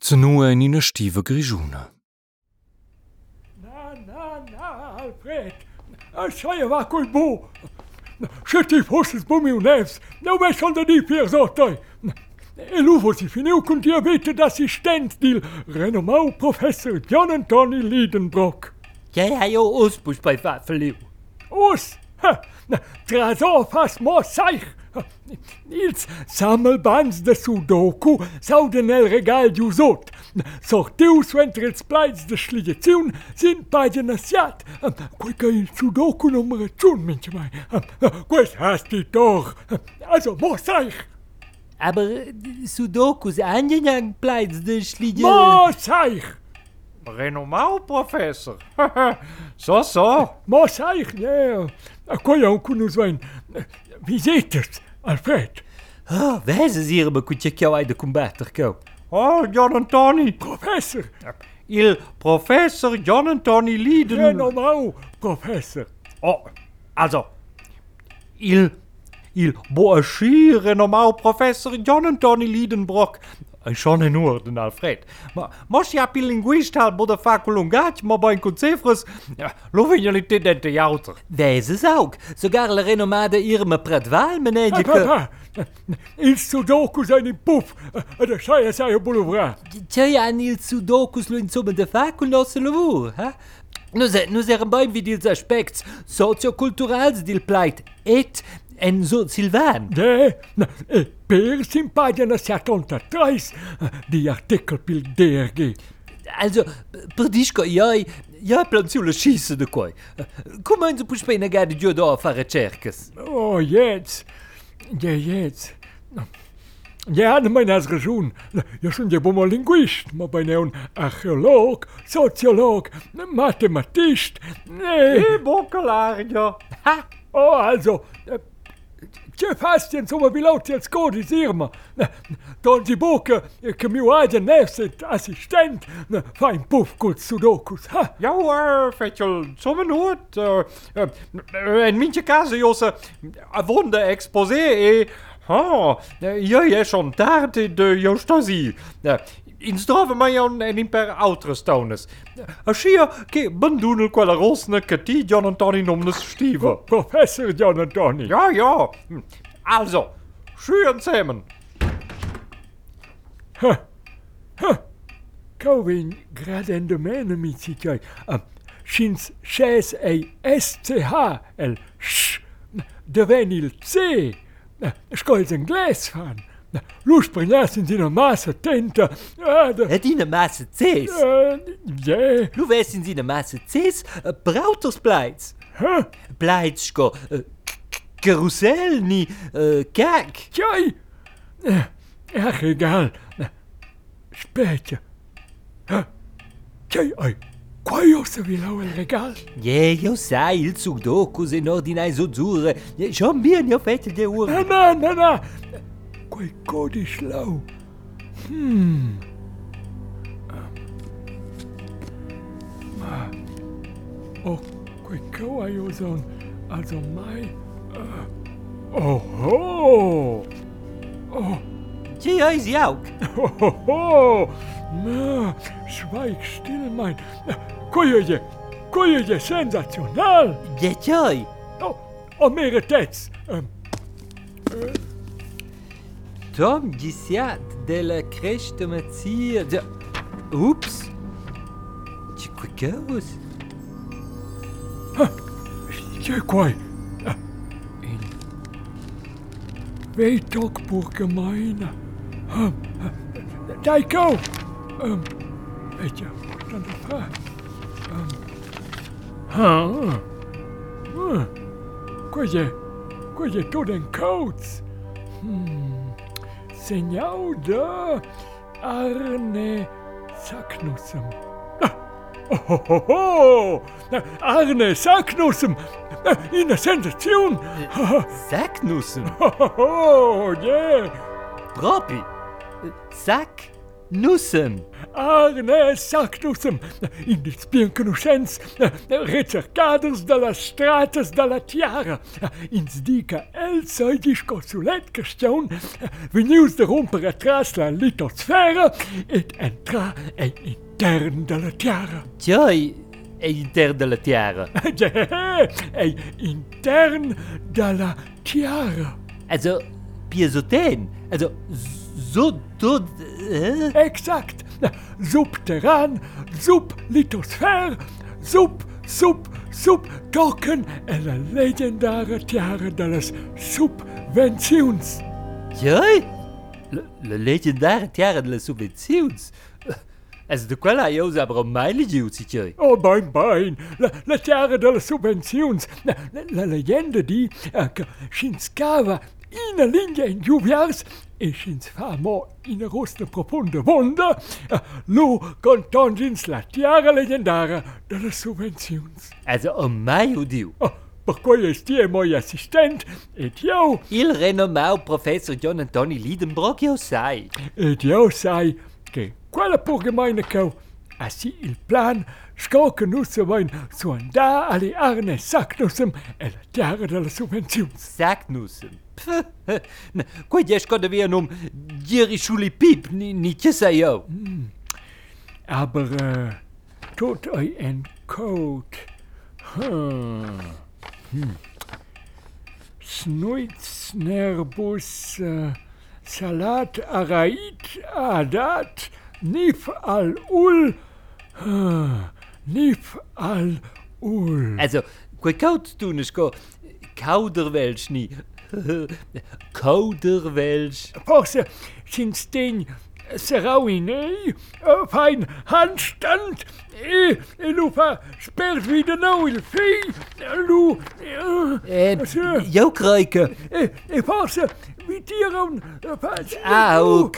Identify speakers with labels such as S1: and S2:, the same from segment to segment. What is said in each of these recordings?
S1: zu Це нуе ні на штіве
S2: грижуна. На, на, на, Альфред, а що я вакуй був? Ще ти фосі збумів невс, не вмеш он дені пір зотой. E l'uvo si finiu cun diabete d'assistent dil renomau professor John Antoni Lidenbrock.
S3: Ja, ja, jo, us bus bei Waffeliu.
S2: Us? Ha, na, trasor fas mo seich, Ils sammelbans de Sudoku sau nel regal di usot. Sortius entre ils plaids de sligeziun sin pagina ne siat. Quei ca il Sudoku non mi reciun, mince mai. Quest hast di doch. Also, mo seich.
S3: Aber Sudokus angegangen plaids de slige...
S2: Mo seich!
S4: Renomau, professor? so, so.
S2: Mo seich, yeah. Quei ancu nus vein. Visites, Alfred.
S3: Ah, wijze ze hier je jou uit de combater kou.
S4: Oh, John and Tony.
S2: Professor.
S4: Il professor John and Tony Lieden.
S2: Renomau, professor.
S4: Oh, also. Il, il boaschi renomau professor John and Tony Liedenbrock. schon hin nur den Alfred. Moch ja pi Linguistal bo der Fakulung gat ma bei en Konzefres Lovialitéit den de Jouter.
S3: Wéise saug, sogar le Renomade irme Pretwaal
S2: menéier. Il Sudokus en e Puff der Scheier sei
S3: Boulevra. Tje an il Sudokus lun zommen de Fakul aus se Lour. No se no serem beim wie Dils Aspekt soziokulturals Dil pleit et Enzo Silvan.
S2: Det Bärchenpadjan se 73 Treis, die Artikelpil DRG.
S3: Also, perdișco, ioi, ia planțiulă și să de coi. Cum ai înțepuși pe negar oh, de eu două afară
S2: cercăs? O, ieți, de ieți. De ani mai ne-ați răjun. Eu sunt de bun linguist, ma bine un arheolog, sociolog, matematist. Ne...
S4: E bun călar,
S2: Ha! Oh, also, ce fast in sommer bilaut jetzt codis irma. Don die Boke, che mio agen nefset assistent, fa in puff gut sudokus.
S4: Ja hoor, Vetjel, zomme noord. Uh, in mintje kaze, Josse, a wonde exposé e... Ha, je je de Jostasie. In strove mai on en in per outre stones. A schier ke bandunel quella rosne che ti John Antoni nomnes Stieve.
S2: Professor John Antoni.
S4: Ja, ja. Also, schön zusammen.
S2: Ha! Ha! Calvin grad en domene mitzitjai. Um, Schins chès ei SCH el sch. De ven il C. Skolz en glas Lui sbagliasse in una Masse tenta. Hat
S3: e, in einer Masse Cs?
S2: Ja.
S3: Lui wärst in seiner Masse Cs, äh, braut das
S2: Bleiz.
S3: Hä? Bleiz, go. Äh, e, Karussell, ni. E, Kack. Gag.
S2: Tjai. Ach, egal. Später. Tjai, ai. Qua io se vi il regal.
S3: Yeah, io sai, il sudoku se in di nai sozzurre. Schon mir, io fette de
S2: ure.
S3: Na,
S2: na, na, na. quite goodish, low. Hmm. Ah. Oh, quite Ma. O kwekawajozon azomai. Uh, Oho! Oh. ho! Oh.
S3: Gee, I's T.I.'s Jauk.
S2: ho! Ma. Schweig still, mein. Kojoje! Kojoje, sensationell!
S3: Detoj! O,
S2: oh, o mere tec! Um, ehm. uh.
S3: Tom gisiat de la măție. De... Ups. Ce cucăus?
S2: ce quai? In Weetokburg gemeine. Um, Daiko! Um, weet je, dan de huh? Huh? Koeje, koeje tot en coats. Hmm. Senjauda Arne Saknusam. Ohoho! Arne Saknussem! In na Sensation!
S3: Saknussem?
S2: Ohoho, yeah!
S3: Propi! Sak Nussem.
S2: Arne Sacnusem, in dis bien conoscenz, recercaders de las stratas de la tiara, ins dica el soidis consulet question, venius de romper atras la litosfera, et entra ei intern de la tiara.
S3: Tjoi, è inter de la tiara.
S2: ei intern de la tiara.
S3: Also, Piesoten. Also, so tot. Äh?
S2: Exact. Subterran, sublithosfère, sub, sub, sub, token en la legendare tiara de las subventions.
S3: La, la legendare tiara de la subvenzions. Also, de quella aber meile giusi, tjoi.
S2: Oh, bein, bein, la, tiara de. La, la, la legenda di uh, che scinscava in linea in juviars e schins famo in rosta profonda vonda, lo contongins la tiara legendara de las subventions.
S3: Also, oh mai udiu.
S2: Oh, per cui estie moi assistent, et io,
S3: Il renomau professor John Antoni Lidenbrock io sai.
S2: et io sai che quella pur gemeine cau, Así el plan Skokenussewein soan da alle Arne Sacknussem el Jahre
S3: der Subvention. Sacknussem. Quoi je sco devia nom diri schuli pip ni ni che sa io. Hmm.
S2: Aber eh, tot ei en coat. Hm. hm. Snuitsnerbus uh, salat araid adat nif al ul nif al ul.
S3: Also, quai kaut es go Kauderwelsch ni. Kauderwelsch.
S2: Forse sindstin Serawine, fein handstand, e, e lupa spert wieder nou il fi, lu,
S3: Eh,
S2: Monsieur.
S3: jo kruike.
S2: Tiron,
S3: Auk.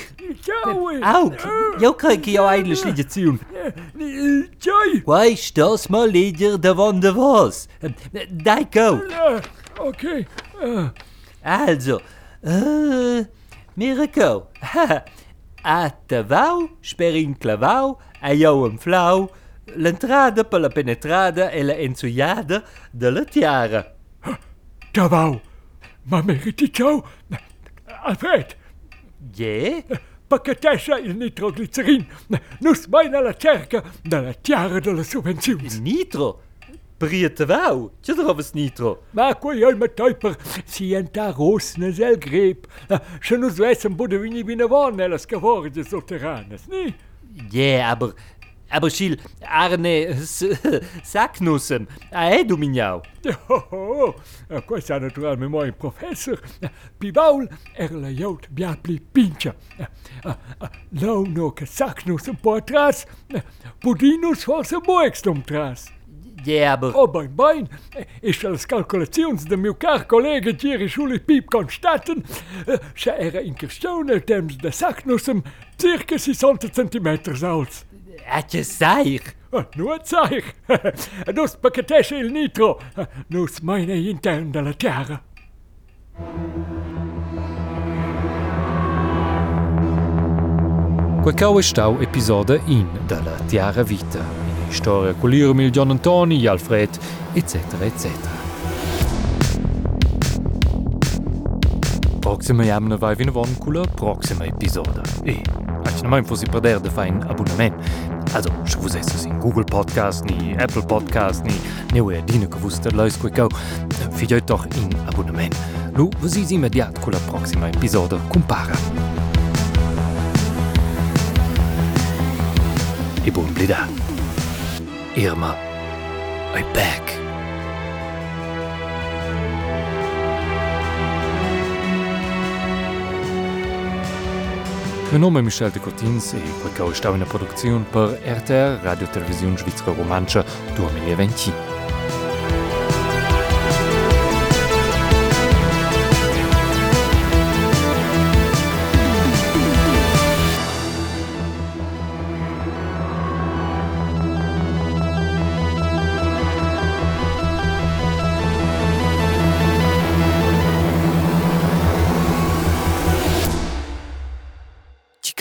S3: Auk, jo kruike jo eigentlich liege ziun.
S2: Ciao,
S3: Quai stas mal lieder de van de was. Dai go.
S2: okay, äh,
S3: Also, äh, Miracle. A te vau, sperin clavau, a jou een flauw, per la penetrada e la ensuiada de la tiara.
S2: Davau, ma meriti ciao, Alfred!
S3: Je?
S2: paqueteja il nitroglicerin. Nu smajna la cerca dalla tiara della subvenzione.
S3: Nitro? Priete wou, je droves nitro.
S2: Ma ko joj me teuper, si en ta rosne zel grep. Še nu zvesem bude vini vina vonne las kavorge soteranes, ni?
S3: Je, yeah, aber Schil, Arne, Sacknussen, a e du mignau.
S2: Oh. Questo è naturalmente moi professor. Pivaul er la jout biapli pincha. Lau no che sacnus un po' atras, pudinus forse boextum tras.
S3: Je, aber...
S2: Oh, bein, bein, ich als calculations de mio car collega Jerry Schuli Piep constaten, se era in questione temps de sacnusem circa 600 centimeters alts.
S3: Hat je seich?
S2: Ah, Nur zeig. Nus pacchetesce il nitro. Nus meine intern della terra.
S1: Quecau è stau episodio in della Tiara Vita. In storia con l'Irmil John Antoni, Alfred, eccetera, eccetera. Proxima jamna vai vina von con la proxima episodio. E, anche non fossi perder de fare un abbonament. Also, še vse so si Google Podcast, ni Apple Podcast, ni njegove äh, edine, gewusst, boste lajsko kao, vidjo je doch in abonnement. Nun, wir sehen uns medijat, ko la proxima epizoda compara. Ich bin wieder. Irma, I'm back. Mijn naam is Michel de Cortins en ik werk in de productie per RTR Radio Televisie Zwitser Romanche 2020.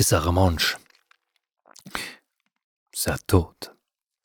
S1: que ça
S3: remanche. Ça toute.